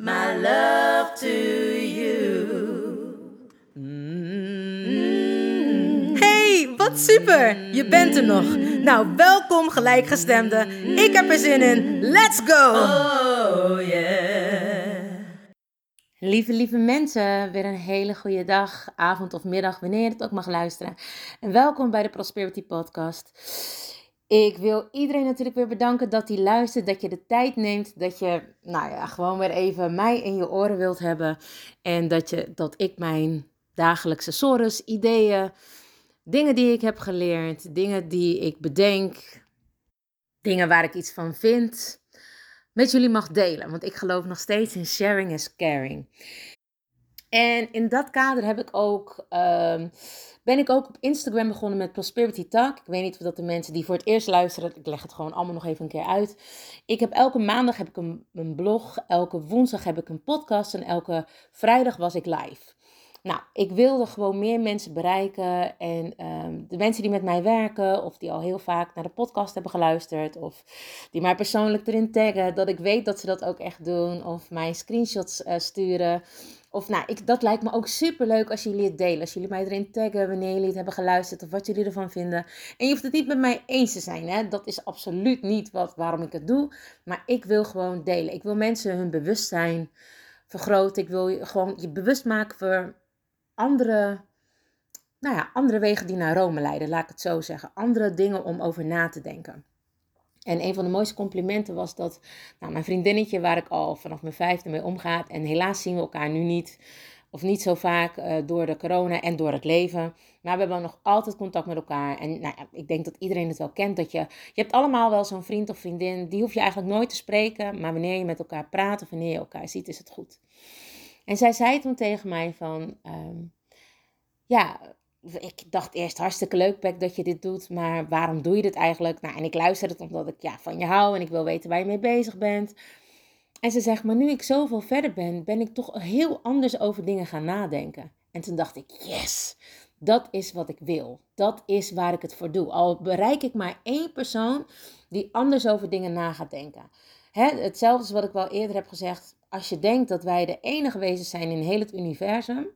my love to you. Hey, wat super! Je bent er nog. Nou, welkom gelijkgestemde. Ik heb er zin in. Let's go! Oh yeah. Lieve, lieve mensen, weer een hele goede dag, avond of middag, wanneer je het ook mag luisteren. En welkom bij de Prosperity Podcast. Ik wil iedereen natuurlijk weer bedanken dat hij luistert, dat je de tijd neemt, dat je, nou ja, gewoon weer even mij in je oren wilt hebben. En dat, je, dat ik mijn dagelijkse sores, ideeën, dingen die ik heb geleerd, dingen die ik bedenk, dingen waar ik iets van vind, met jullie mag delen. Want ik geloof nog steeds in sharing is caring. En in dat kader heb ik ook, ehm, ben ik ook op Instagram begonnen met Prosperity Talk. Ik weet niet of dat de mensen die voor het eerst luisteren, ik leg het gewoon allemaal nog even een keer uit. Ik heb elke maandag heb ik een, blog, elke woensdag heb ik een podcast en elke vrijdag was ik live. Nou, ik wilde gewoon meer mensen bereiken. En ehm, de mensen die met mij werken, of die al heel vaak naar de podcast hebben geluisterd, of die mij persoonlijk erin taggen, dat ik weet dat ze dat ook echt doen, of mij screenshots eh, sturen. Of nou, ik, dat lijkt me ook super leuk als jullie het delen. Als jullie mij erin taggen wanneer jullie het hebben geluisterd of wat jullie ervan vinden. En je hoeft het niet met mij eens te zijn. Hè? Dat is absoluut niet wat, waarom ik het doe. Maar ik wil gewoon delen. Ik wil mensen hun bewustzijn vergroten. Ik wil je gewoon je bewust maken voor andere, nou ja, andere wegen die naar Rome leiden. Laat ik het zo zeggen. Andere dingen om over na te denken. En een van de mooiste complimenten was dat nou, mijn vriendinnetje, waar ik al vanaf mijn vijfde mee omgaat, en helaas zien we elkaar nu niet, of niet zo vaak uh, door de corona en door het leven. Maar we hebben nog altijd contact met elkaar. En nou ik denk dat iedereen het wel kent. Dat je, je hebt allemaal wel zo'n vriend of vriendin. Die hoef je eigenlijk nooit te spreken. Maar wanneer je met elkaar praat of wanneer je elkaar ziet, is het goed. En zij zei toen tegen mij van... Um, ja, ik dacht eerst hartstikke leuk, Pek, dat je dit doet, maar waarom doe je dit eigenlijk? Nou, en ik luister het omdat ik ja, van je hou en ik wil weten waar je mee bezig bent. En ze zegt, maar nu ik zoveel verder ben, ben ik toch heel anders over dingen gaan nadenken. En toen dacht ik, yes, dat is wat ik wil. Dat is waar ik het voor doe. Al bereik ik maar één persoon die anders over dingen na gaat denken. Hè, hetzelfde is wat ik wel eerder heb gezegd. Als je denkt dat wij de enige wezens zijn in heel het universum,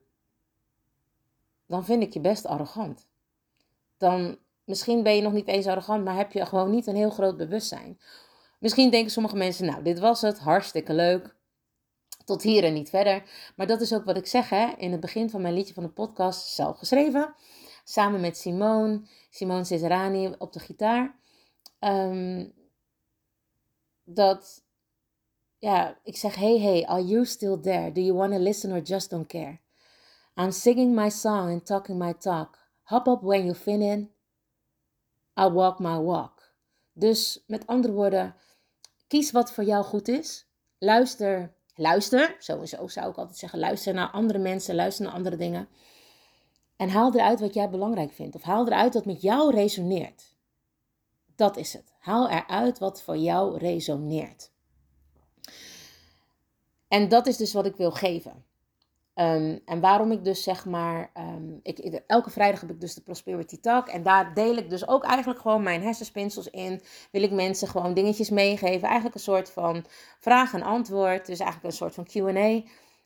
dan vind ik je best arrogant. Dan, misschien ben je nog niet eens arrogant, maar heb je gewoon niet een heel groot bewustzijn. Misschien denken sommige mensen, nou, dit was het, hartstikke leuk. Tot hier en niet verder. Maar dat is ook wat ik zeg hè, in het begin van mijn liedje van de podcast, zelf geschreven. Samen met Simone, Simone Cesarani op de gitaar. Um, dat, ja, ik zeg, hey, hey, are you still there? Do you want to listen or just don't care? I'm singing my song and talking my talk. Hop up when you fin in. I walk my walk. Dus met andere woorden, kies wat voor jou goed is. Luister, luister, sowieso zou ik altijd zeggen, luister naar andere mensen, luister naar andere dingen. En haal eruit wat jij belangrijk vindt. Of haal eruit wat met jou resoneert. Dat is het. Haal eruit wat voor jou resoneert. En dat is dus wat ik wil geven. Um, en waarom ik dus zeg maar, um, ik, elke vrijdag heb ik dus de Prosperity Talk en daar deel ik dus ook eigenlijk gewoon mijn hersenspinsels in. Wil ik mensen gewoon dingetjes meegeven, eigenlijk een soort van vraag en antwoord, dus eigenlijk een soort van Q&A.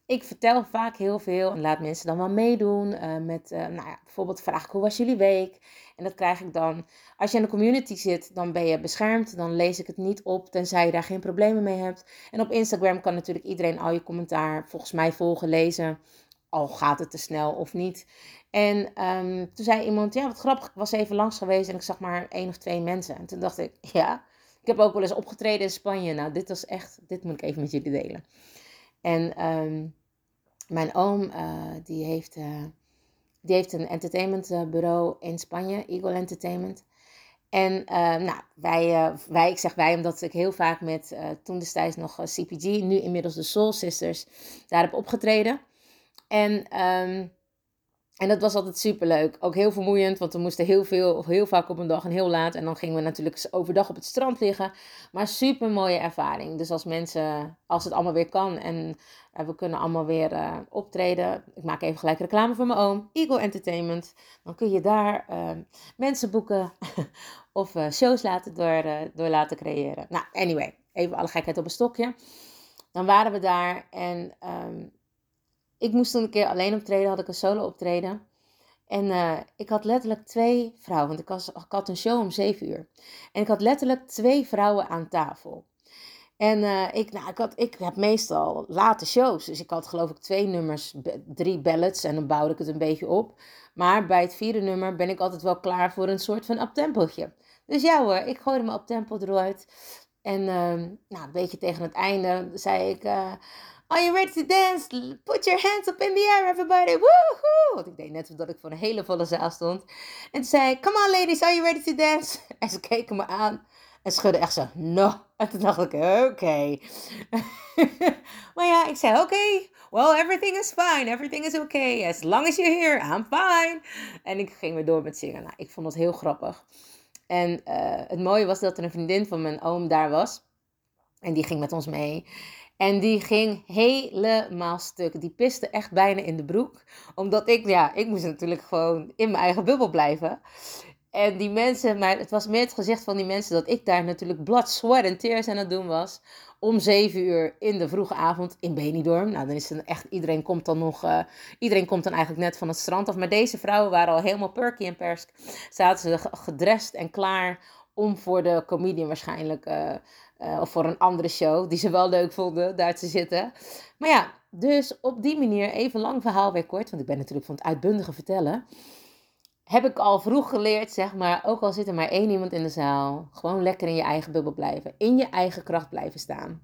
Ik vertel vaak heel veel en laat mensen dan wel meedoen uh, met, uh, nou ja, bijvoorbeeld vraag ik hoe was jullie week? En dat krijg ik dan. Als je in de community zit, dan ben je beschermd. Dan lees ik het niet op, tenzij je daar geen problemen mee hebt. En op Instagram kan natuurlijk iedereen al je commentaar volgens mij volgen, lezen. al gaat het te snel of niet. En ehm, toen zei iemand, ja wat grappig, ik was even langs geweest en ik zag maar één of twee mensen. En toen dacht ik, ja, ik heb ook wel eens opgetreden in Spanje. Nou, dit was echt, dit moet ik even met jullie delen. En ehm, mijn oom, uh, die, heeft, uh, die heeft een entertainmentbureau in Spanje, Eagle Entertainment. En uh, nou, wij, wij, ik zeg wij omdat ik heel vaak met toen destijds nog CPG, nu inmiddels de Soul Sisters, daar heb opgetreden. En um, en dat was altijd super leuk. Ook heel vermoeiend, want we moesten heel veel, heel vaak op een dag en heel laat. En dan gingen we natuurlijk overdag op het strand liggen. Maar super mooie ervaring. Dus als mensen, als het allemaal weer kan en we kunnen allemaal weer uh, optreden. Ik maak even gelijk reclame voor mijn oom, Eagle Entertainment. Dan kun je daar uh, mensen boeken of shows laten door, door laten creëren. Nou, anyway, even alle gekheid op een stokje. Dan waren we daar en um, ik moest toen een keer alleen optreden, had ik een solo optreden. En uh, ik had letterlijk twee vrouwen, want ik, had een show om zeven uur. En ik had letterlijk twee vrouwen aan tafel. En uh, ik, nou, ik, had, ik heb meestal late shows. Dus ik had geloof ik twee nummers, drie ballads en dan bouwde ik het een beetje op. Maar bij het vierde nummer ben ik altijd wel klaar voor een soort van uptempootje. Dus ja hoor, ik gooide me uptempo eruit. En uh, nou, een beetje tegen het einde zei ik... Uh, Are you ready to dance? Put your hands up in the air, everybody. Woohoo! Want ik deed net dat ik voor een hele volle zaal stond. En zei come on ladies, are you ready to dance? En ze keken me aan en schudden echt zo, no. En toen dacht ik, oké. Maar ja, ik zei, oké, well, everything is fine. Everything is okay. As long as you're here, I'm fine. En ik ging weer door met zingen. Nou, ik vond het heel grappig. En uh, het mooie was dat er een vriendin van mijn oom daar was. En die ging met ons mee. En die ging helemaal stuk. Die piste echt bijna in de broek. Omdat ik, ja, ik moest natuurlijk gewoon in mijn eigen bubbel blijven. En die mensen, maar het was meer het gezicht van die mensen dat ik daar natuurlijk sweat en tears aan het doen was. Om zeven uur in de vroege avond in Benidorm. Nou, dan is het echt, iedereen komt dan nog, uh, iedereen komt dan eigenlijk net van het strand af. Maar deze vrouwen waren al helemaal perky en persk. Zaten ze gedrest en klaar om voor de comedian waarschijnlijk... Uh, uh, of voor een andere show die ze wel leuk vonden daar te zitten. Maar ja, dus op die manier, even lang verhaal weer kort, want ik ben natuurlijk van het uitbundige vertellen. Heb ik al vroeg geleerd, zeg maar, ook al zit er maar één iemand in de zaal, gewoon lekker in je eigen bubbel blijven, in je eigen kracht blijven staan.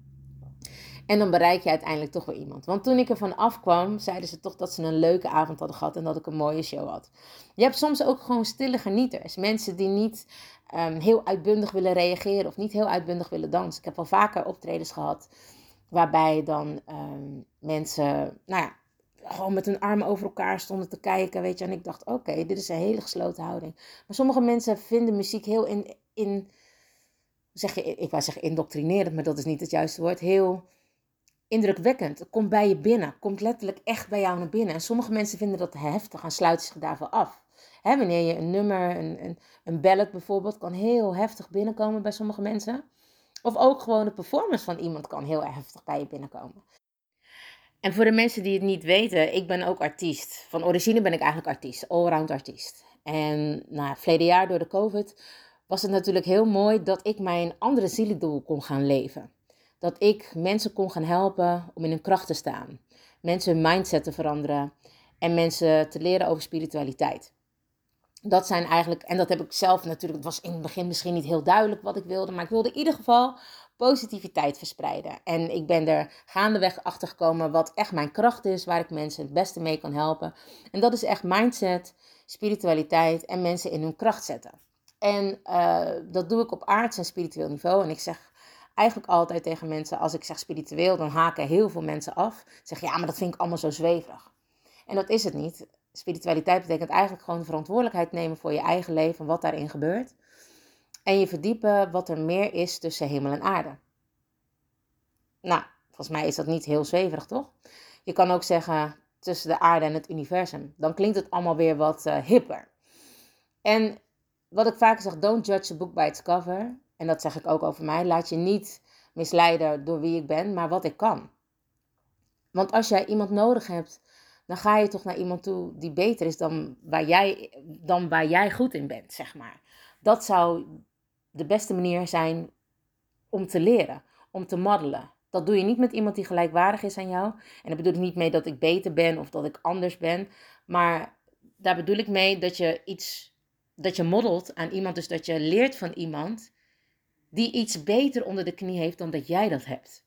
En dan bereik je uiteindelijk toch weer iemand. Want toen ik ervan afkwam, zeiden ze toch dat ze een leuke avond hadden gehad en dat ik een mooie show had. Je hebt soms ook gewoon stille genieters. Mensen die niet um, heel uitbundig willen reageren of niet heel uitbundig willen dansen. Ik heb al vaker optredens gehad waarbij dan um, mensen, nou ja, gewoon met hun armen over elkaar stonden te kijken, weet je. En ik dacht, oké, dit is een hele gesloten houding. Maar sommige mensen vinden muziek heel in, in zeg je, ik wou zeggen indoctrinerend, maar dat is niet het juiste woord, heel indrukwekkend. Het komt bij je binnen, komt letterlijk echt bij jou naar binnen. En sommige mensen vinden dat heftig en sluiten zich daarvoor af. Wanneer je een nummer, een, een, een ballad bijvoorbeeld, kan heel heftig binnenkomen bij sommige mensen. Of ook gewoon de performance van iemand kan heel heftig bij je binnenkomen. En voor de mensen die het niet weten, ik ben ook artiest. Van origine ben ik eigenlijk artiest, allround artiest. En nou, verleden jaar door de COVID was het natuurlijk heel mooi dat ik mijn andere zielendoel kon gaan leven. Dat ik mensen kon gaan helpen om in hun kracht te staan. Mensen hun mindset te veranderen en mensen te leren over spiritualiteit dat zijn eigenlijk, en dat heb ik zelf natuurlijk, het was in het begin misschien niet heel duidelijk wat ik wilde, maar ik wilde in ieder geval positiviteit verspreiden. En ik ben er gaandeweg achter gekomen wat echt mijn kracht is, waar ik mensen het beste mee kan helpen. En dat is echt mindset, spiritualiteit en mensen in hun kracht zetten. En uh, dat doe ik op aards en spiritueel niveau. En ik zeg eigenlijk altijd tegen mensen, als ik zeg spiritueel, dan haken heel veel mensen af. Zeg ja, maar dat vind ik allemaal zo zweverig. En dat is het niet spiritualiteit betekent eigenlijk gewoon de verantwoordelijkheid nemen voor je eigen leven, wat daarin gebeurt. En je verdiepen wat er meer is tussen hemel en aarde. Nou, volgens mij is dat niet heel zweverig, toch? Je kan ook zeggen tussen de aarde en het universum. Dan klinkt het allemaal weer wat uh, hipper. En wat ik vaak zeg, don't judge a book by its cover. En dat zeg ik ook over mij. Laat je niet misleiden door wie ik ben, maar wat ik kan. Want als jij iemand nodig hebt dan ga je toch naar iemand toe die beter is dan waar jij, dan waar jij goed in bent, zeg maar. Dat zou de beste manier zijn om te leren, om te moddelen. Dat doe je niet met iemand die gelijkwaardig is aan jou. En dat bedoel ik niet mee dat ik beter ben of dat ik anders ben. Maar daar bedoel ik mee dat je iets, dat je modelt aan iemand. Dus dat je leert van iemand die iets beter onder de knie heeft dan dat jij dat hebt.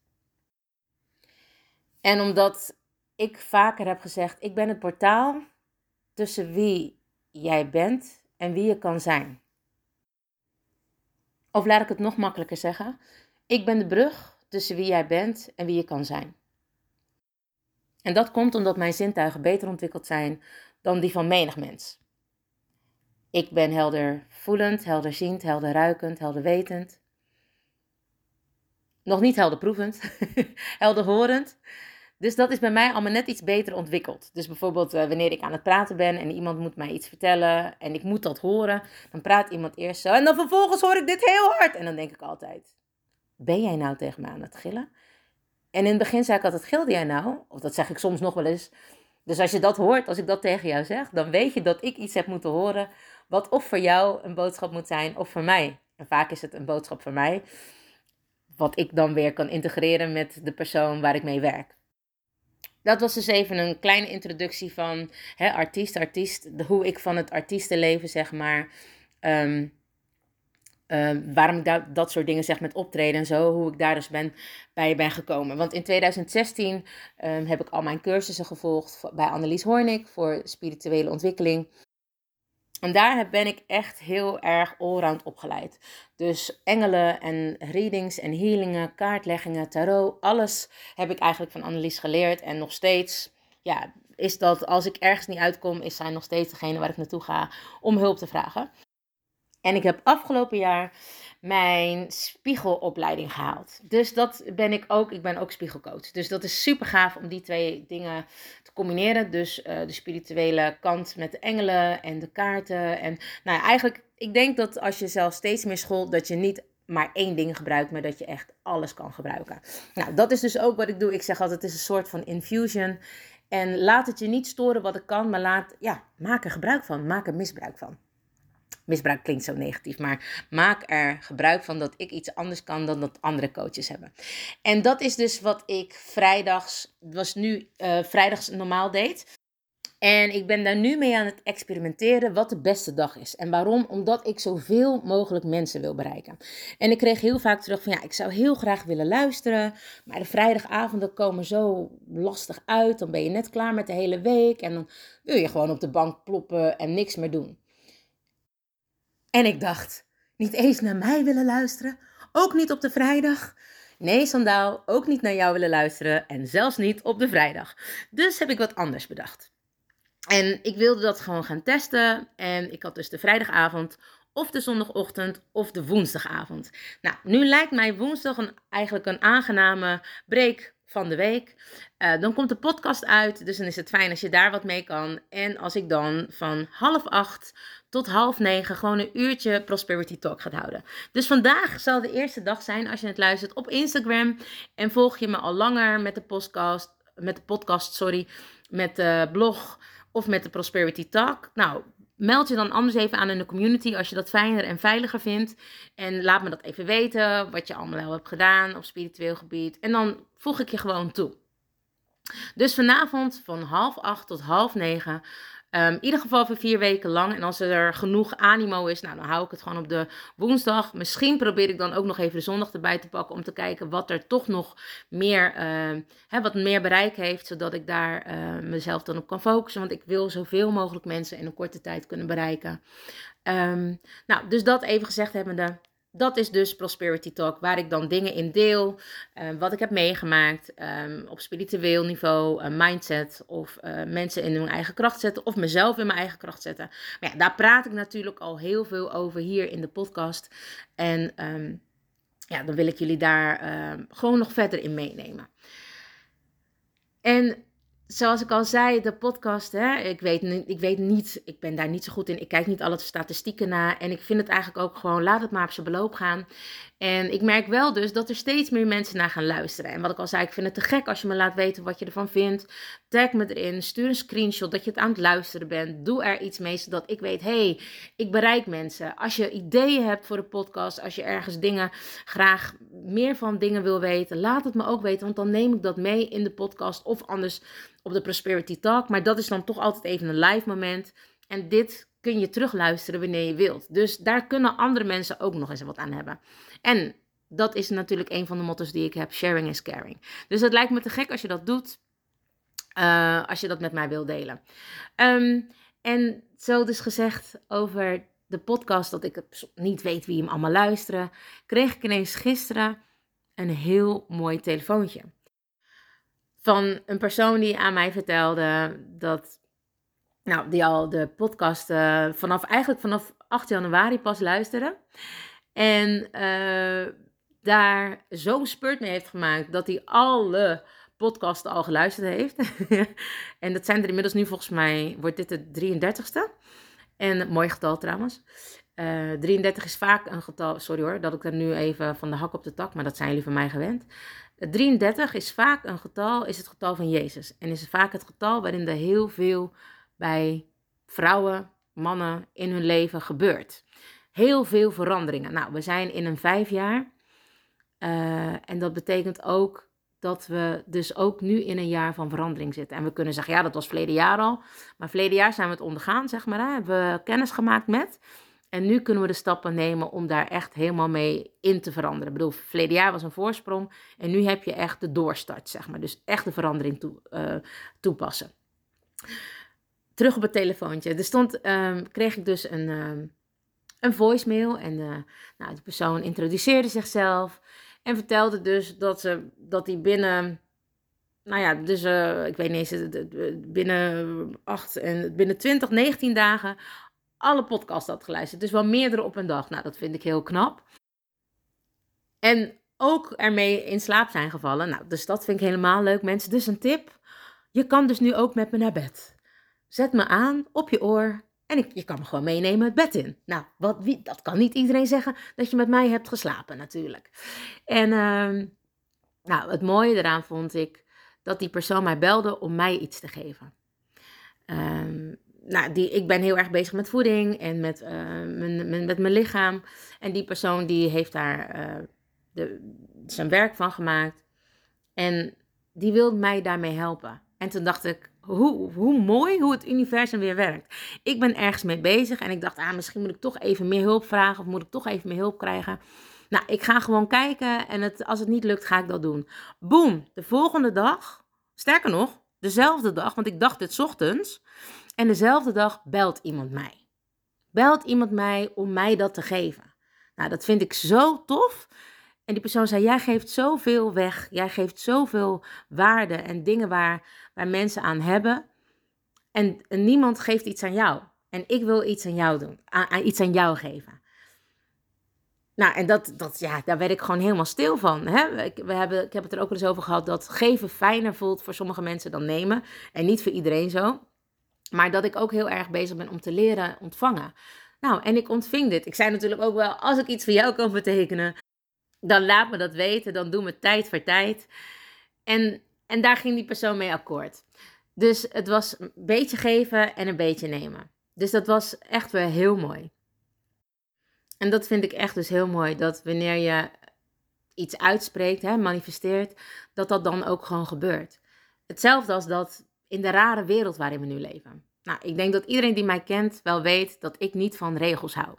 En omdat ik vaker heb gezegd, ik ben het portaal tussen wie jij bent en wie je kan zijn. Of laat ik het nog makkelijker zeggen, ik ben de brug tussen wie jij bent en wie je kan zijn. En dat komt omdat mijn zintuigen beter ontwikkeld zijn dan die van menig mens. Ik ben helder voelend, helder ziend, helder ruikend, helder wetend. Nog niet helder proevend, helder horend. Dus dat is bij mij allemaal net iets beter ontwikkeld. Dus bijvoorbeeld uh, wanneer ik aan het praten ben en iemand moet mij iets vertellen en ik moet dat horen, dan praat iemand eerst zo en dan vervolgens hoor ik dit heel hard. En dan denk ik altijd, ben jij nou tegen mij aan het gillen? En in het begin zei ik altijd, gilde jij nou? Of dat zeg ik soms nog wel eens. Dus als je dat hoort, als ik dat tegen jou zeg, dan weet je dat ik iets heb moeten horen wat of voor jou een boodschap moet zijn of voor mij. En vaak is het een boodschap voor mij, wat ik dan weer kan integreren met de persoon waar ik mee werk. Dat was dus even een kleine introductie van hè, artiest, artiest, hoe ik van het artiestenleven, zeg maar, um, um, waarom ik dat, dat soort dingen zeg met optreden en zo, hoe ik daar dus ben, bij ben gekomen. Want in 2016 um, ehm, heb ik al mijn cursussen gevolgd bij Annelies Hoornik voor spirituele ontwikkeling. En daar ben ik echt heel erg allround opgeleid. Dus engelen en readings en healingen, kaartleggingen, tarot, alles heb ik eigenlijk van Annelies geleerd. En nog steeds, ja, is dat als ik ergens niet uitkom, is zij nog steeds degene waar ik naartoe ga om hulp te vragen. En ik heb afgelopen jaar mijn spiegelopleiding gehaald. Dus dat ben ik ook. Ik ben ook spiegelcoach. Dus dat is super gaaf om die twee dingen combineren. Dus uh, de spirituele kant met de engelen en de kaarten. En nou ja, eigenlijk, ik denk dat als je zelf steeds meer school, dat je niet maar één ding gebruikt, maar dat je echt alles kan gebruiken. Nou, dat is dus ook wat ik doe. Ik zeg altijd, het is een soort van infusion. En laat het je niet storen wat ik kan, maar laat, ja, maak er gebruik van. Maak er misbruik van misbruik klinkt zo negatief, maar maak er gebruik van dat ik iets anders kan dan dat andere coaches hebben. En dat is dus wat ik vrijdags, was nu uh, vrijdags normaal deed. En ik ben daar nu mee aan het experimenteren wat de beste dag is. En waarom? Omdat ik zoveel mogelijk mensen wil bereiken. En ik kreeg heel vaak terug van ja, ik zou heel graag willen luisteren. Maar de vrijdagavonden komen zo lastig uit. Dan ben je net klaar met de hele week. En dan wil je gewoon op de bank ploppen en niks meer doen. En ik dacht, niet eens naar mij willen luisteren, ook niet op de vrijdag. Nee, Sandaal, ook niet naar jou willen luisteren en zelfs niet op de vrijdag. Dus heb ik wat anders bedacht. En ik wilde dat gewoon gaan testen. En ik had dus de vrijdagavond of de zondagochtend of de woensdagavond. Nou, nu lijkt mij woensdag een, eigenlijk een aangename break van de week. Uh, dan komt de podcast uit, dus dan is het fijn als je daar wat mee kan. En als ik dan van half acht tot half negen gewoon een uurtje Prosperity Talk gaat houden. Dus vandaag zal de eerste dag zijn als je het luistert op Instagram. En volg je me al langer met de podcast, met de podcast, sorry, met de blog of met de Prosperity Talk. Nou, meld je dan anders even aan in de community als je dat fijner en veiliger vindt. En laat me dat even weten, wat je allemaal al hebt gedaan op spiritueel gebied. En dan voeg ik je gewoon toe. Dus vanavond van half acht tot half negen Um, in ieder geval voor vier weken lang. En als er genoeg animo is, nou, dan hou ik het gewoon op de woensdag. Misschien probeer ik dan ook nog even de zondag erbij te pakken om te kijken wat er toch nog meer, uh, hè, wat meer bereik heeft. Zodat ik daar uh, mezelf dan op kan focussen. Want ik wil zoveel mogelijk mensen in een korte tijd kunnen bereiken. Nou, dus dat even gezegd hebbende. Dat is dus Prosperity Talk, waar ik dan dingen in deel, uh, wat ik heb meegemaakt um, op spiritueel niveau, uh, mindset of uh, mensen in hun eigen kracht zetten of mezelf in mijn eigen kracht zetten. Maar ja, daar praat ik natuurlijk al heel veel over hier in de podcast. En um, ja, dan wil ik jullie daar gewoon nog verder in meenemen. En zoals ik al zei, de podcast, hè, ik, weet, ik weet niet, ik ben daar niet zo goed in. Ik kijk niet alle statistieken na. En ik vind het eigenlijk ook gewoon, laat het maar op zijn beloop gaan. En ik merk wel dus dat er steeds meer mensen naar gaan luisteren. En wat ik al zei, ik vind het te gek als je me laat weten wat je ervan vindt. Tag me erin, stuur een screenshot dat je het aan het luisteren bent. Doe er iets mee, zodat ik weet, hey, ik bereik mensen. Als je ideeën hebt voor de podcast, als je ergens dingen graag meer van dingen wil weten, laat het me ook weten. Want dan neem ik dat mee in de podcast of anders op de Prosperity Talk. Maar dat is dan toch altijd even een live moment. En dit kun je terugluisteren wanneer je wilt. Dus daar kunnen andere mensen ook nog eens wat aan hebben. En dat is natuurlijk een van de motto's die ik heb: sharing is caring. Dus het lijkt me te gek als je dat doet. Uh, als je dat met mij wil delen. Um, en zo dus gezegd over de podcast, dat ik niet weet wie hem allemaal luisteren, kreeg ik ineens gisteren een heel mooi telefoontje. Van een persoon die aan mij vertelde dat, nou, die al de podcast uh, vanaf, eigenlijk vanaf 8 januari pas luisterde. En uh, daar zo spurt mee heeft gemaakt dat hij alle podcasten al geluisterd heeft. en dat zijn er inmiddels nu volgens mij, wordt dit de 33ste. En mooi getal trouwens. Uh, eh, 33 is vaak een getal, sorry hoor, dat ik er nu even van de hak op de tak, maar dat zijn jullie van mij gewend. 33 is vaak een getal, is het getal van Jezus. En is vaak het getal waarin er heel veel bij vrouwen, mannen in hun leven gebeurt. Heel veel veranderingen. Nou, we zijn in een vijf jaar. Uh, en dat betekent ook dat we dus ook nu in een jaar van verandering zitten. En we kunnen zeggen, ja, dat was verleden jaar al. Maar verleden jaar zijn we het ondergaan, zeg maar. Hè? Hebben we kennis gemaakt met. En nu kunnen we de stappen nemen om daar echt helemaal mee in te veranderen. Ik bedoel, verleden jaar was een voorsprong. En nu heb je echt de doorstart, zeg maar. Dus echt de verandering toe, uh, toepassen. Terug op het telefoontje. Er stond, um, kreeg ik dus een, um, een voicemail. En uh, nou, die persoon introduceerde zichzelf. En vertelde dus dat, ze, dat hij binnen, nou ja, dus uh, ik weet niet eens, binnen 8 en binnen 20, 19 dagen alle podcasts had geluisterd. Dus wel meerdere op een dag. Nou, dat vind ik heel knap. En ook ermee in slaap zijn gevallen. Nou, dus dat vind ik helemaal leuk, mensen. Dus een tip: je kan dus nu ook met me naar bed. Zet me aan op je oor en ik, je kan me gewoon meenemen het bed in. Nou, wat, wie, dat kan niet iedereen zeggen dat je met mij hebt geslapen, natuurlijk. En uh, nou, het mooie eraan vond ik dat die persoon mij belde om mij iets te geven. Um, nou, die, ik ben heel erg bezig met voeding en met, uh, mijn, met mijn lichaam. En die persoon die heeft daar uh, de, zijn werk van gemaakt. En die wilde mij daarmee helpen. En toen dacht ik, hoe, hoe mooi hoe het universum weer werkt. Ik ben ergens mee bezig en ik dacht, ah, misschien moet ik toch even meer hulp vragen of moet ik toch even meer hulp krijgen. Nou, ik ga gewoon kijken en het, als het niet lukt, ga ik dat doen. Boom, de volgende dag, sterker nog, dezelfde dag, want ik dacht dit ochtends. En dezelfde dag belt iemand mij. Belt iemand mij om mij dat te geven. Nou, dat vind ik zo tof. En die persoon zei: Jij geeft zoveel weg. Jij geeft zoveel waarde en dingen waar, waar mensen aan hebben. En, niemand geeft iets aan jou. En ik wil iets aan jou doen, aan, iets aan jou geven. Nou, en dat, dat, ja, daar werd ik gewoon helemaal stil van. Hè? Ik, we hebben, ik heb het er ook wel eens over gehad dat geven fijner voelt voor sommige mensen dan nemen. En niet voor iedereen zo. Maar dat ik ook heel erg bezig ben om te leren ontvangen. Nou, en ik ontving dit. Ik zei natuurlijk ook wel, als ik iets voor jou kan betekenen, dan laat me dat weten. Dan doen we tijd voor tijd. En, en daar ging die persoon mee akkoord. Dus het was een beetje geven en een beetje nemen. Dus dat was echt weer heel mooi. En dat vind ik echt dus heel mooi. Dat wanneer je iets uitspreekt, hè, manifesteert, dat dat dan ook gewoon gebeurt. Hetzelfde als dat in de rare wereld waarin we nu leven. Nou, ik denk dat iedereen die mij kent wel weet dat ik niet van regels hou.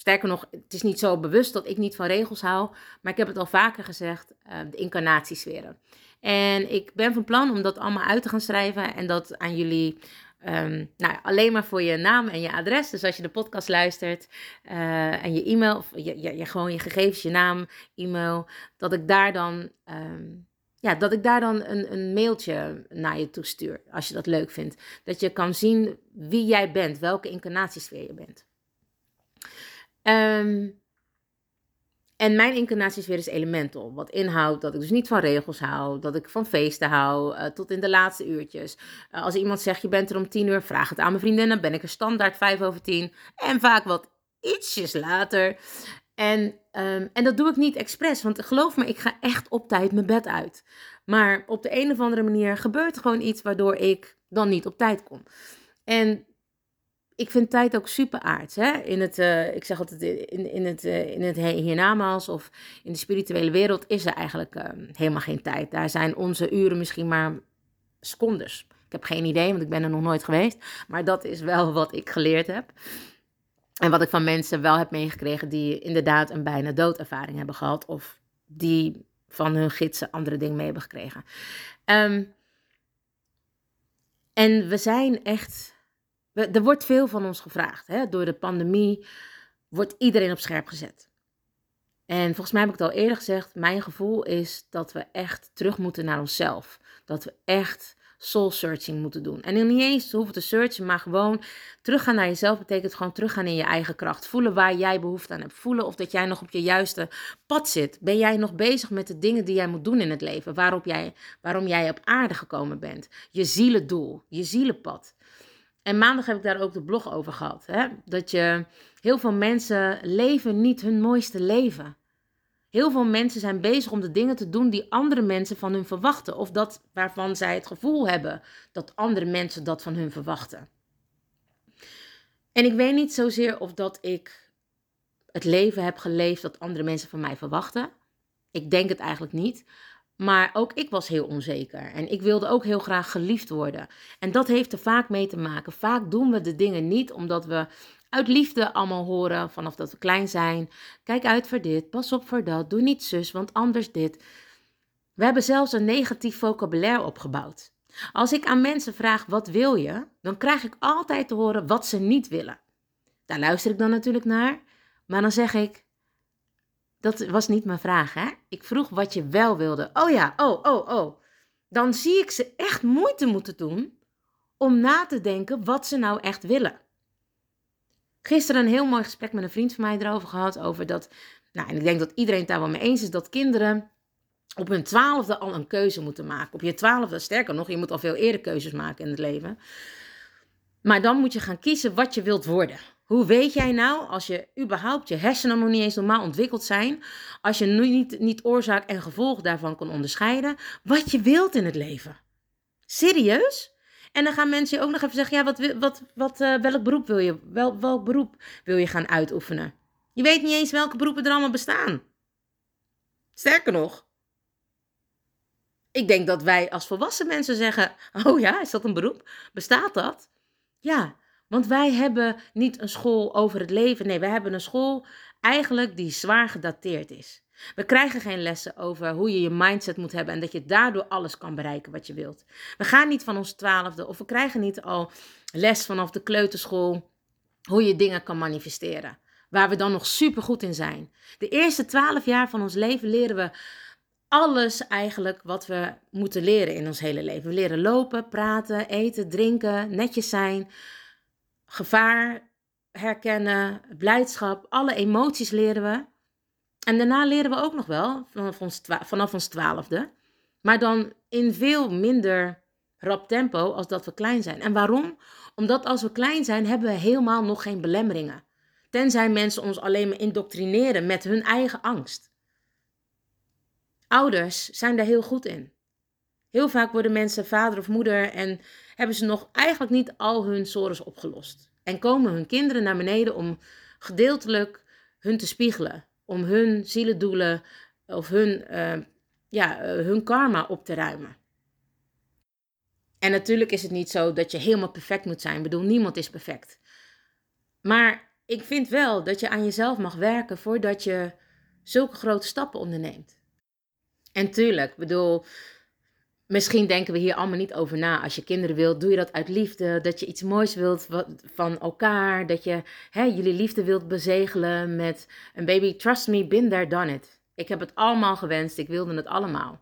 Sterker nog, het is niet zo bewust dat ik niet van regels hou, maar ik heb het al vaker gezegd, uh, de incarnatiesferen. En ik ben van plan om dat allemaal uit te gaan schrijven en dat aan jullie Um, nou, alleen maar voor je naam en je adres. Dus als je de podcast luistert uh, en je e-mail, of je, je, gewoon je gegevens, je naam, e-mail, dat ik daar dan um, ja, dat ik daar dan een, een mailtje naar je toe stuur, als je dat leuk vindt. Dat je kan zien wie jij bent, welke incarnatiesfeer je bent. Um, En mijn incarnatie is weer eens elemental. Wat inhoudt dat ik dus niet van regels hou. Dat ik van feesten hou. eh, tot in de laatste uurtjes. Eh, als iemand zegt je bent er om tien uur. Vraag het aan mijn vriendinnen. Ben ik er standaard vijf over tien. En vaak wat ietsjes later. En, ehm, en dat doe ik niet expres. Want geloof me, ik ga echt op tijd mijn bed uit. Maar op de een of andere manier gebeurt er gewoon iets waardoor ik dan niet op tijd kom. En ik vind tijd ook super aards. Hè? In het, eh, ik zeg altijd, in, in het, eh, in het he- hiernamaals of in de spirituele wereld is er eigenlijk eh, helemaal geen tijd. Daar zijn onze uren misschien maar secondes. Ik heb geen idee, want ik ben er nog nooit geweest. Maar dat is wel wat ik geleerd heb. En wat ik van mensen wel heb meegekregen die inderdaad een bijna doodervaring hebben gehad. Of die van hun gidsen andere dingen mee hebben gekregen. Ehm, en we zijn echt. Er wordt veel van ons gevraagd. Hè? Door de pandemie wordt iedereen op scherp gezet. En volgens mij heb ik het al eerder gezegd. Mijn gevoel is dat we echt terug moeten naar onszelf. Dat we echt soul searching moeten doen. En niet eens hoeven te searchen, maar gewoon teruggaan naar jezelf betekent gewoon teruggaan in je eigen kracht. Voelen waar jij behoefte aan hebt. Voelen of dat jij nog op je juiste pad zit. Ben jij nog bezig met de dingen die jij moet doen in het leven? Waarop jij, waarom jij op aarde gekomen bent. Je zielendoel, je zielenpad. En maandag heb ik daar ook de blog over gehad. Hè? Dat je heel veel mensen leven niet hun mooiste leven. Heel veel mensen zijn bezig om de dingen te doen die andere mensen van hun verwachten. Of dat waarvan zij het gevoel hebben dat andere mensen dat van hun verwachten. En ik weet niet zozeer of dat ik het leven heb geleefd dat andere mensen van mij verwachten. Ik denk het eigenlijk niet. Maar ook ik was heel onzeker. En ik wilde ook heel graag geliefd worden. En dat heeft er vaak mee te maken. Vaak doen we de dingen niet omdat we uit liefde allemaal horen vanaf dat we klein zijn. Kijk uit voor dit, pas op voor dat, doe niet zus, want anders dit. We hebben zelfs een negatief vocabulaire opgebouwd. Als ik aan mensen vraag wat wil je, dan krijg ik altijd te horen wat ze niet willen. Daar luister ik dan natuurlijk naar, maar dan zeg ik, dat was niet mijn vraag hè. Ik vroeg wat je wel wilde. Oh ja, oh, oh, oh. Dan zie ik ze echt moeite moeten doen om na te denken wat ze nou echt willen. Gisteren een heel mooi gesprek met een vriend van mij erover gehad. Over dat, nou, en ik denk dat iedereen het daar wel mee eens is, dat kinderen op hun twaalfde al een keuze moeten maken. Op je twaalfde, sterker nog, je moet al veel eerder keuzes maken in het leven. Maar dan moet je gaan kiezen wat je wilt worden. Hoe weet jij nou, als je überhaupt je hersenen nog niet eens normaal ontwikkeld zijn, als je nu niet, niet oorzaak en gevolg daarvan kan onderscheiden, wat je wilt in het leven? Serieus? En dan gaan mensen je ook nog even zeggen, ja, wat, wat, wat, eh, welk beroep wil je, wel, welk beroep wil je gaan uitoefenen? Je weet niet eens welke beroepen er allemaal bestaan. Sterker nog, ik denk dat wij als volwassen mensen zeggen, oh ja, is dat een beroep? Bestaat dat? Ja, want wij hebben niet een school over het leven. Nee, wij hebben een school eigenlijk die zwaar gedateerd is. We krijgen geen lessen over hoe je je mindset moet hebben en dat je daardoor alles kan bereiken wat je wilt. We gaan niet van ons twaalfde of we krijgen niet al les vanaf de kleuterschool hoe je dingen kan manifesteren. Waar we dan nog super goed in zijn. De eerste twaalf jaar van ons leven leren we alles eigenlijk wat we moeten leren in ons hele leven. We leren lopen, praten, eten, drinken, netjes zijn, gevaar herkennen, blijdschap, alle emoties leren we. En daarna leren we ook nog wel vanaf ons, vanaf ons twaalfde, maar dan in veel minder rap tempo als dat we klein zijn. En waarom? Omdat als we klein zijn, hebben we helemaal nog geen belemmeringen. Tenzij mensen ons alleen maar indoctrineren met hun eigen angst. Ouders zijn daar heel goed in. Heel vaak worden mensen vader of moeder en hebben ze nog eigenlijk niet al hun sores opgelost. En komen hun kinderen naar beneden om gedeeltelijk hun te spiegelen. Om hun zielendoelen of hun, eh, ja, eh, hun karma op te ruimen. En natuurlijk is het niet zo dat je helemaal perfect moet zijn. Ik bedoel, niemand is perfect. Maar ik vind wel dat je aan jezelf mag werken voordat je zulke grote stappen onderneemt. En tuurlijk, bedoel, misschien denken we hier allemaal niet over na. Als je kinderen wilt, doe je dat uit liefde. Dat je iets moois wilt van elkaar. Dat je hè, jullie liefde wilt bezegelen met een baby. Trust me, been there, done it. Ik heb het allemaal gewenst. Ik wilde het allemaal.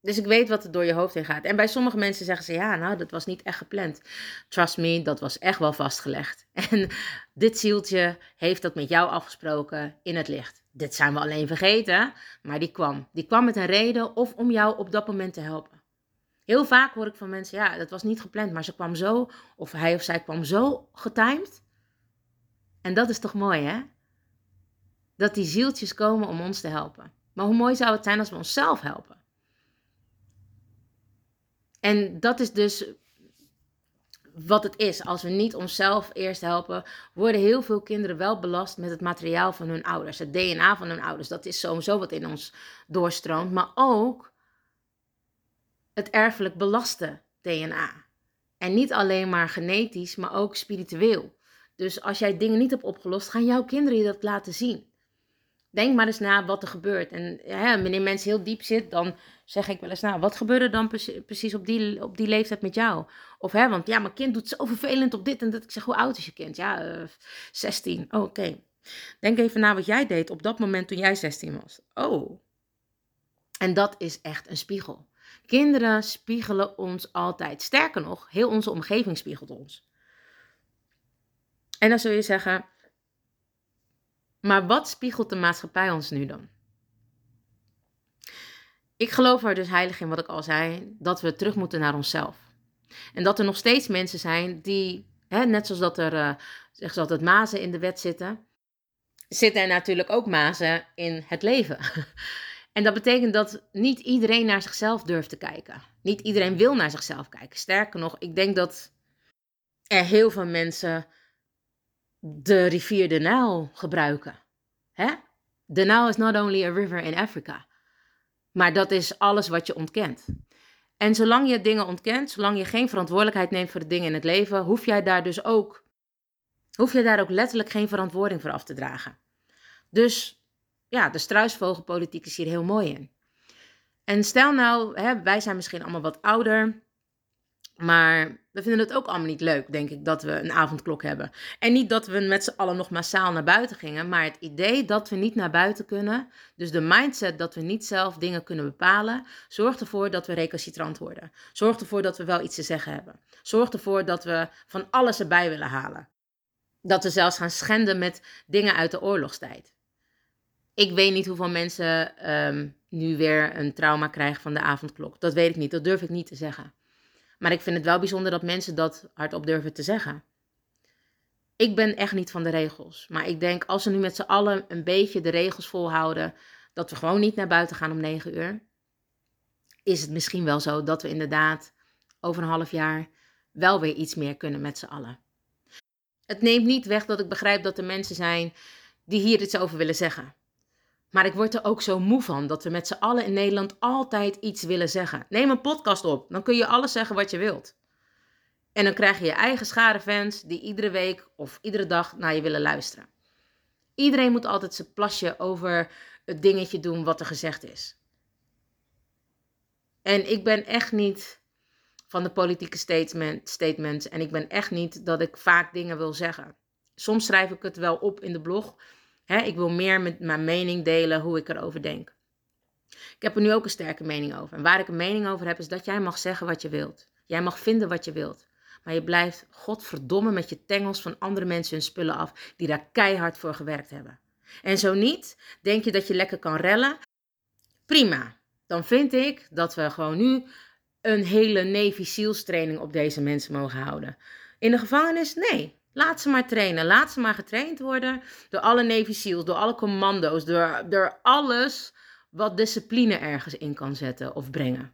Dus ik weet wat er door je hoofd heen gaat. En bij sommige mensen zeggen ze, ja, nou, dat was niet echt gepland. Trust me, dat was echt wel vastgelegd. En dit zieltje heeft dat met jou afgesproken in het licht. Dit zijn we alleen vergeten, maar die kwam. Die kwam met een reden of om jou op dat moment te helpen. Heel vaak hoor ik van mensen, ja, dat was niet gepland, maar ze kwam zo, of hij of zij kwam zo getimed. En dat is toch mooi, hè? Dat die zieltjes komen om ons te helpen. Maar hoe mooi zou het zijn als we onszelf helpen? En dat is dus wat het is. Als we niet onszelf eerst helpen, worden heel veel kinderen wel belast met het materiaal van hun ouders. Het DNA van hun ouders. Dat is sowieso wat in ons doorstroomt. Maar ook het erfelijk belaste DNA. En niet alleen maar genetisch, maar ook spiritueel. Dus als jij dingen niet hebt opgelost, gaan jouw kinderen je dat laten zien. Denk maar eens na wat er gebeurt. En hè, wanneer mensen heel diep zit, dan zeg ik wel eens, nou, wat gebeurde dan precies op die, op die leeftijd met jou? Of hè, want ja, mijn kind doet zo vervelend op dit en dat. Ik zeg, hoe oud is je kind? Ja, uh, 16. Oh, oké. Denk even na wat jij deed op dat moment toen jij 16 was. Oh. En dat is echt een spiegel. Kinderen spiegelen ons altijd. Sterker nog, heel onze omgeving spiegelt ons. En dan zul je zeggen, maar wat spiegelt de maatschappij ons nu dan? Ik geloof er dus heilig in wat ik al zei, dat we terug moeten naar onszelf. En dat er nog steeds mensen zijn die, hè, net zoals dat er, uh, zeg ze mazen in de wet zitten, zitten er natuurlijk ook mazen in het leven. En dat betekent dat niet iedereen naar zichzelf durft te kijken. Niet iedereen wil naar zichzelf kijken. Sterker nog, ik denk dat er heel veel mensen de rivier de Nijl gebruiken. Hè? De Nijl is not only a river in Africa, maar dat is alles wat je ontkent. En zolang je dingen ontkent, zolang je geen verantwoordelijkheid neemt voor de dingen in het leven, hoef jij daar dus ook, hoef je daar ook letterlijk geen verantwoording voor af te dragen. Dus ja, de struisvogelpolitiek is hier heel mooi in. En stel nou, hè, wij zijn misschien allemaal wat ouder. Maar we vinden het ook allemaal niet leuk, denk ik, dat we een avondklok hebben. En niet dat we met z'n allen nog massaal naar buiten gingen, maar het idee dat we niet naar buiten kunnen, dus de mindset dat we niet zelf dingen kunnen bepalen, zorgt ervoor dat we recalcitrant worden. Zorgt ervoor dat we wel iets te zeggen hebben. Zorgt ervoor dat we van alles erbij willen halen. Dat we zelfs gaan schenden met dingen uit de oorlogstijd. Ik weet niet hoeveel mensen um, nu weer een trauma krijgen van de avondklok. Dat weet ik niet, dat durf ik niet te zeggen. Maar ik vind het wel bijzonder dat mensen dat hardop durven te zeggen. Ik ben echt niet van de regels. Maar ik denk als we nu met z'n allen een beetje de regels volhouden. Dat we gewoon niet naar buiten gaan om 9 uur. Is het misschien wel zo dat we inderdaad over een half jaar wel weer iets meer kunnen met z'n allen. Het neemt niet weg dat ik begrijp dat er mensen zijn die hier iets over willen zeggen. Maar ik word er ook zo moe van dat we met z'n allen in Nederland altijd iets willen zeggen. Neem een podcast op, dan kun je alles zeggen wat je wilt. En dan krijg je je eigen schare fans die iedere week of iedere dag naar je willen luisteren. Iedereen moet altijd zijn plasje over het dingetje doen wat er gezegd is. En ik ben echt niet van de politieke statement, statements en ik ben echt niet dat ik vaak dingen wil zeggen. Soms schrijf ik het wel op in de blog, Ik wil meer met mijn mening delen hoe ik erover denk. Ik heb er nu ook een sterke mening over. En waar ik een mening over heb, is dat jij mag zeggen wat je wilt. Jij mag vinden wat je wilt. Maar je blijft godverdomme met je tengels van andere mensen hun spullen af die daar keihard voor gewerkt hebben. En zo niet, denk je dat je lekker kan rellen? Prima. Dan vind ik dat we gewoon nu een hele Navy SEALs op deze mensen mogen houden. In de gevangenis? Nee. Laat ze maar trainen. Laat ze maar getraind worden door alle Navy SEALs, door alle commando's, door, door alles wat discipline ergens in kan zetten of brengen.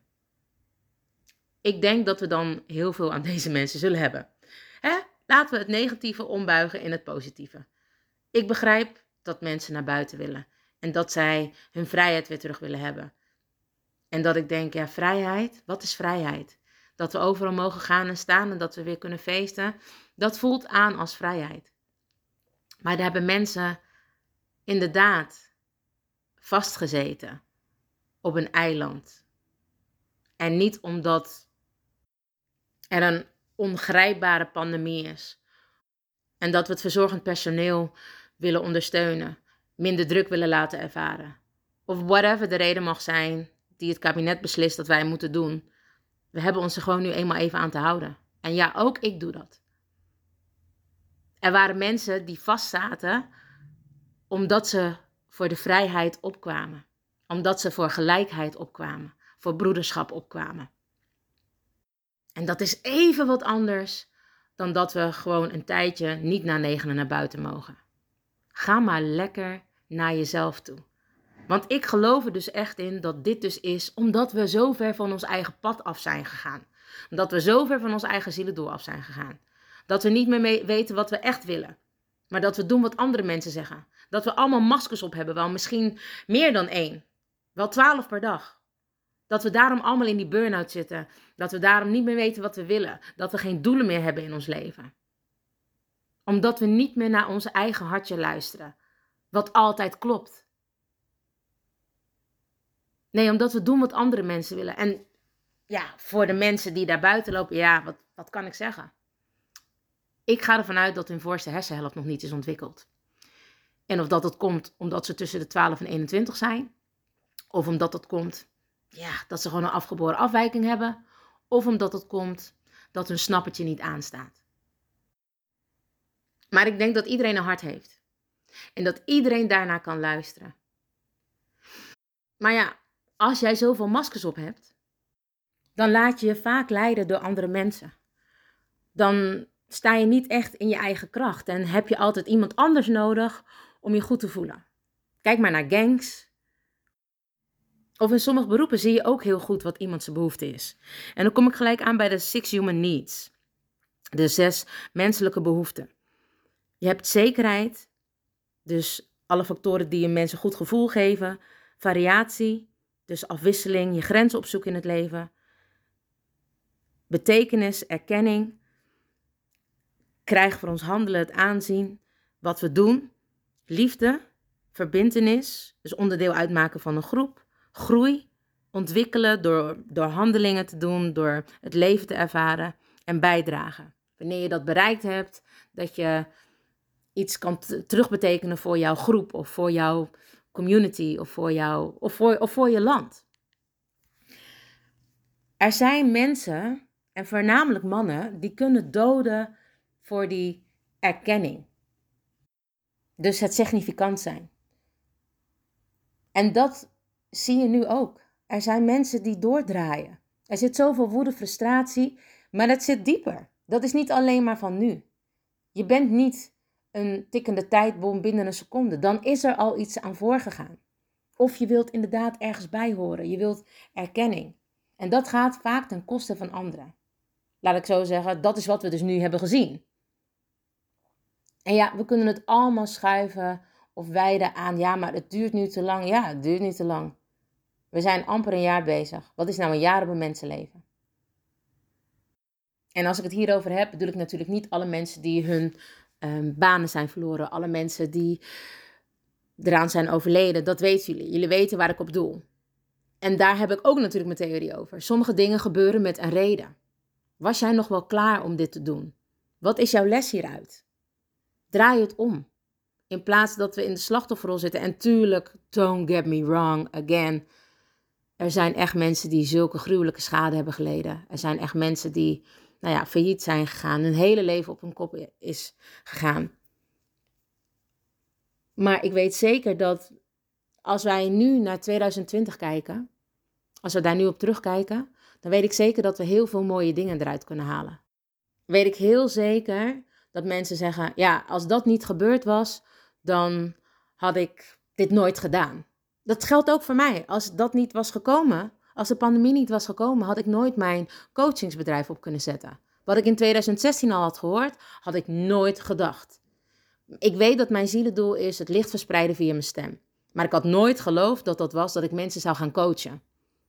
Ik denk dat we dan heel veel aan deze mensen zullen hebben. Hè? Laten we het negatieve ombuigen in het positieve. Ik begrijp dat mensen naar buiten willen en dat zij hun vrijheid weer terug willen hebben. En dat ik denk, ja, vrijheid, wat is vrijheid? Dat we overal mogen gaan en staan en dat we weer kunnen feesten. Dat voelt aan als vrijheid. Maar daar hebben mensen inderdaad vastgezeten op een eiland. En niet omdat er een ongrijpbare pandemie is. En dat we het verzorgend personeel willen ondersteunen, minder druk willen laten ervaren. Of whatever de reden mag zijn die het kabinet beslist dat wij moeten doen. We hebben ons er gewoon nu eenmaal even aan te houden. En ja, ook ik doe dat. Er waren mensen die vastzaten omdat ze voor de vrijheid opkwamen. Omdat ze voor gelijkheid opkwamen, voor broederschap opkwamen. En dat is even wat anders dan dat we gewoon een tijdje niet na negenen naar buiten mogen. Ga maar lekker naar jezelf toe. Want ik geloof er dus echt in dat dit dus is omdat we zo ver van ons eigen pad af zijn gegaan. Dat we zo ver van ons eigen zielendoel af zijn gegaan. Dat we niet meer weten wat we echt willen. Maar dat we doen wat andere mensen zeggen. Dat we allemaal maskers op hebben, wel misschien meer dan één. Wel twaalf per dag. Dat we daarom allemaal in die burn-out zitten. Dat we daarom niet meer weten wat we willen. Dat we geen doelen meer hebben in ons leven. Omdat we niet meer naar ons eigen hartje luisteren. Wat altijd klopt. Nee, omdat we doen wat andere mensen willen. En ja, voor de mensen die daar buiten lopen, ja, wat, wat kan ik zeggen? Ik ga ervan uit dat hun voorste hersenhelft nog niet is ontwikkeld. En of dat het komt omdat ze tussen de 12 en 21 zijn, of omdat het komt ja, dat ze gewoon een afgeboren afwijking hebben, of omdat het komt dat hun snappertje niet aanstaat. Maar ik denk dat iedereen een hart heeft. En dat iedereen daarna kan luisteren. Maar ja, als jij zoveel maskers op hebt, dan laat je je vaak leiden door andere mensen. Dan sta je niet echt in je eigen kracht en heb je altijd iemand anders nodig om je goed te voelen. Kijk maar naar gangs. Of in sommige beroepen zie je ook heel goed wat iemand zijn behoefte is. En dan kom ik gelijk aan bij de Six Human Needs. De zes menselijke behoeften. Je hebt zekerheid, dus alle factoren die een mens een goed gevoel geven. Variatie, dus afwisseling, je grenzen opzoeken in het leven. Betekenis, erkenning. Krijg voor ons handelen het aanzien wat we doen. Liefde, verbintenis, dus onderdeel uitmaken van een groep. Groei, ontwikkelen door, door handelingen te doen, door het leven te ervaren en bijdragen. Wanneer je dat bereikt hebt, dat je iets kan terugbetekenen voor jouw groep of voor jouw community of voor, jou, of voor, of voor je land. Er zijn mensen, en voornamelijk mannen, die kunnen doden voor die erkenning. Dus het significant zijn. En dat zie je nu ook. Er zijn mensen die doordraaien. Er zit zoveel woede, frustratie, maar dat zit dieper. Dat is niet alleen maar van nu. Je bent niet een tikkende tijdbom binnen een seconde. Dan is er al iets aan voorgegaan. Of je wilt inderdaad ergens bij horen. Je wilt erkenning. En dat gaat vaak ten koste van anderen. Laat ik zo zeggen, dat is wat we dus nu hebben gezien. En ja, we kunnen het allemaal schuiven of wijden aan, ja, maar het duurt nu te lang. Ja, het duurt niet te lang. We zijn amper een jaar bezig. Wat is nou een jaar op een mensenleven? En als ik het hierover heb, bedoel ik natuurlijk niet alle mensen die hun um, banen zijn verloren, alle mensen die eraan zijn overleden. Dat weten jullie. Jullie weten waar ik op doel. En daar heb ik ook natuurlijk mijn theorie over. Sommige dingen gebeuren met een reden. Was jij nog wel klaar om dit te doen? Wat is jouw les hieruit? Draai het om. In plaats dat we in de slachtofferrol zitten. En tuurlijk, don't get me wrong, again. Er zijn echt mensen die zulke gruwelijke schade hebben geleden. Er zijn echt mensen die nou ja, failliet zijn gegaan, hun hele leven op hun kop is gegaan. Maar ik weet zeker dat als wij nu naar 2020 kijken, als we daar nu op terugkijken, dan weet ik zeker dat we heel veel mooie dingen eruit kunnen halen. Weet ik heel zeker dat mensen zeggen: ja, als dat niet gebeurd was, dan had ik dit nooit gedaan. Dat geldt ook voor mij. Als dat niet was gekomen, als de pandemie niet was gekomen, had ik nooit mijn coachingsbedrijf op kunnen zetten. Wat ik in 2016 al had gehoord, had ik nooit gedacht. Ik weet dat mijn zielendoel is het licht verspreiden via mijn stem. Maar ik had nooit geloofd dat dat was dat ik mensen zou gaan coachen.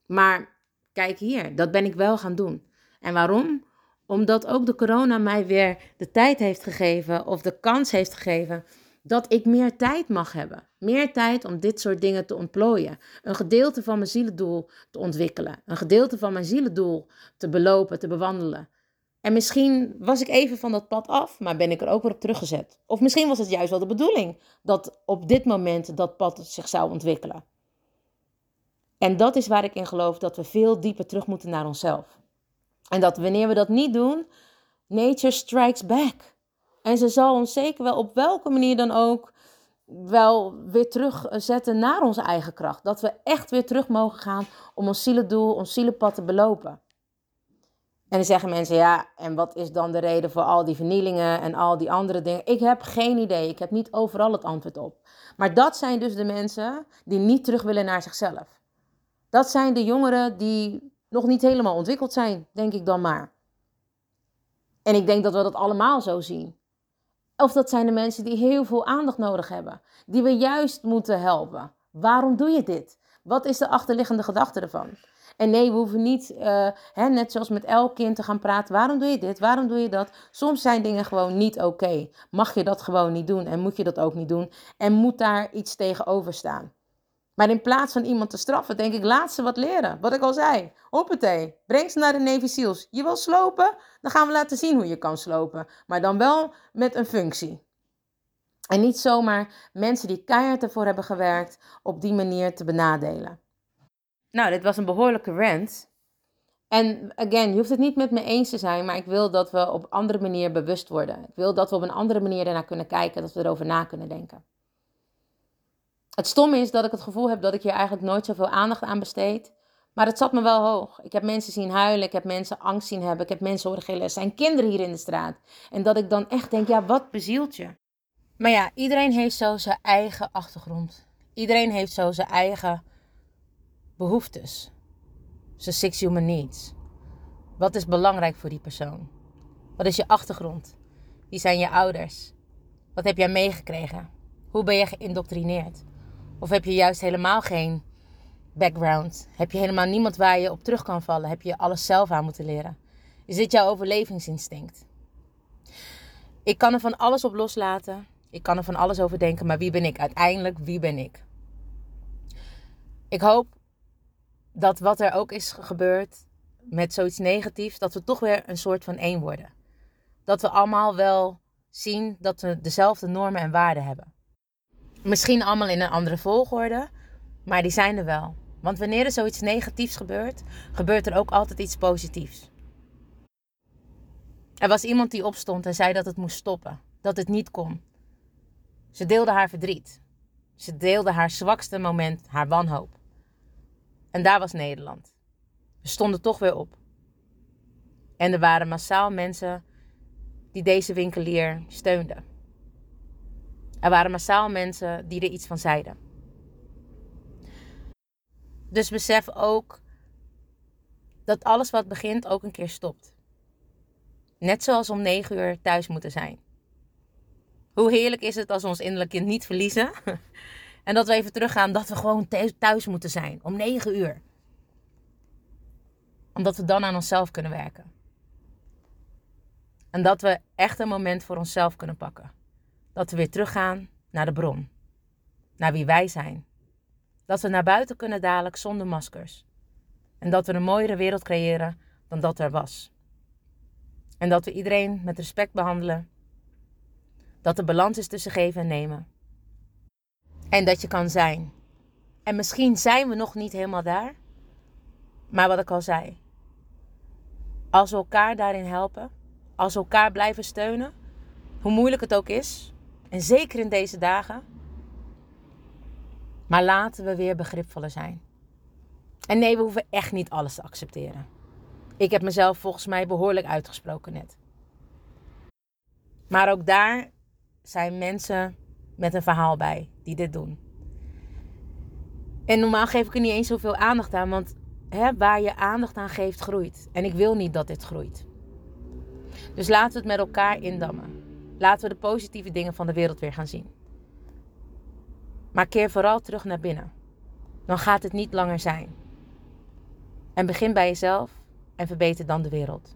Maar kijk hier, dat ben ik wel gaan doen. En waarom? Omdat ook de corona mij weer de tijd heeft gegeven of de kans heeft gegeven dat ik meer tijd mag hebben. Meer tijd om dit soort dingen te ontplooien. Een gedeelte van mijn zielendoel te ontwikkelen. Een gedeelte van mijn zielendoel te belopen, te bewandelen. En misschien was ik even van dat pad af, maar ben ik er ook weer op teruggezet. Of misschien was het juist wel de bedoeling dat op dit moment dat pad zich zou ontwikkelen. En dat is waar ik in geloof dat we veel dieper terug moeten naar onszelf. En dat wanneer we dat niet doen, nature strikes back. En ze zal ons zeker wel op welke manier dan ook wel weer terugzetten naar onze eigen kracht. Dat we echt weer terug mogen gaan om ons zielendoel, ons zielenpad te belopen. En dan zeggen mensen, ja, en wat is dan de reden voor al die vernielingen en al die andere dingen? Ik heb geen idee. Ik heb niet overal het antwoord op. Maar dat zijn dus de mensen die niet terug willen naar zichzelf. Dat zijn de jongeren die nog niet helemaal ontwikkeld zijn, denk ik dan maar. En ik denk dat we dat allemaal zo zien. Of dat zijn de mensen die heel veel aandacht nodig hebben, die we juist moeten helpen. Waarom doe je dit? Wat is de achterliggende gedachte ervan? En nee, we hoeven niet, uh, hè, net zoals met elk kind, te gaan praten. Waarom doe je dit? Waarom doe je dat? Soms zijn dingen gewoon niet oké. Mag je dat gewoon niet doen en moet je dat ook niet doen? En moet daar iets tegenover staan? Maar in plaats van iemand te straffen, denk ik, laat ze wat leren. Wat ik al zei. Hoppatee, breng ze naar de Navy Seals. Je wil slopen? Dan gaan we laten zien hoe je kan slopen. Maar dan wel met een functie. En niet zomaar mensen die keihard ervoor hebben gewerkt op die manier te benadelen. Nou, dit was een behoorlijke rant. En again, je hoeft het niet met me eens te zijn, maar ik wil dat we op een andere manier bewust worden. Ik wil dat we op een andere manier ernaar kunnen kijken, dat we erover na kunnen denken. Het stomme is dat ik het gevoel heb dat ik hier eigenlijk nooit zoveel aandacht aan besteed. Maar het zat me wel hoog. Ik heb mensen zien huilen, ik heb mensen angst zien hebben, ik heb mensen horen gillen. Er zijn kinderen hier in de straat. En dat ik dan echt denk, ja, wat bezielt je? Maar ja, iedereen heeft zo zijn eigen achtergrond. Iedereen heeft zo zijn eigen behoeftes. Zijn six human needs. Wat is belangrijk voor die persoon? Wat is je achtergrond? Wie zijn je ouders? Wat heb jij meegekregen? Hoe ben je geïndoctrineerd? Of heb je juist helemaal geen background? Heb je helemaal niemand waar je op terug kan vallen? Heb je alles zelf aan moeten leren? Is dit jouw overlevingsinstinct? Ik kan er van alles op loslaten. Ik kan er van alles over denken, maar wie ben ik? Uiteindelijk, wie ben ik? Ik hoop dat wat er ook is gebeurd met zoiets negatiefs, dat we toch weer een soort van één worden. Dat we allemaal wel zien dat we dezelfde normen en waarden hebben. Misschien allemaal in een andere volgorde, maar die zijn er wel. Want wanneer er zoiets negatiefs gebeurt, gebeurt er ook altijd iets positiefs. Er was iemand die opstond en zei dat het moest stoppen, dat het niet kon. Ze deelde haar verdriet. Ze deelde haar zwakste moment, haar wanhoop. En daar was Nederland. We stonden toch weer op. En er waren massaal mensen die deze winkelier steunden. Er waren massaal mensen die er iets van zeiden. Dus besef ook dat alles wat begint ook een keer stopt. Net zoals om negen uur thuis moeten zijn. Hoe heerlijk is het als we ons innerlijk kind niet verliezen en dat we even teruggaan dat we gewoon thuis moeten zijn om 9 uur. Omdat we dan aan onszelf kunnen werken. En dat we echt een moment voor onszelf kunnen pakken. Dat we weer teruggaan naar de bron. Naar wie wij zijn. Dat we naar buiten kunnen dadelijk zonder maskers. En dat we een mooiere wereld creëren dan dat er was. En dat we iedereen met respect behandelen. Dat er balans is tussen geven en nemen. En dat je kan zijn. En misschien zijn we nog niet helemaal daar. Maar wat ik al zei. Als we elkaar daarin helpen. Als we elkaar blijven steunen. Hoe moeilijk het ook is. En zeker in deze dagen. Maar laten we weer begripvoller zijn. En nee, we hoeven echt niet alles te accepteren. Ik heb mezelf volgens mij behoorlijk uitgesproken net. Maar ook daar zijn mensen met een verhaal bij die dit doen. En normaal geef ik er niet eens zoveel aandacht aan, want hè, waar je aandacht aan geeft, groeit. En ik wil niet dat dit groeit. Dus laten we het met elkaar indammen. Laten we de positieve dingen van de wereld weer gaan zien. Maar keer vooral terug naar binnen. Dan gaat het niet langer zijn. En begin bij jezelf en verbeter dan de wereld.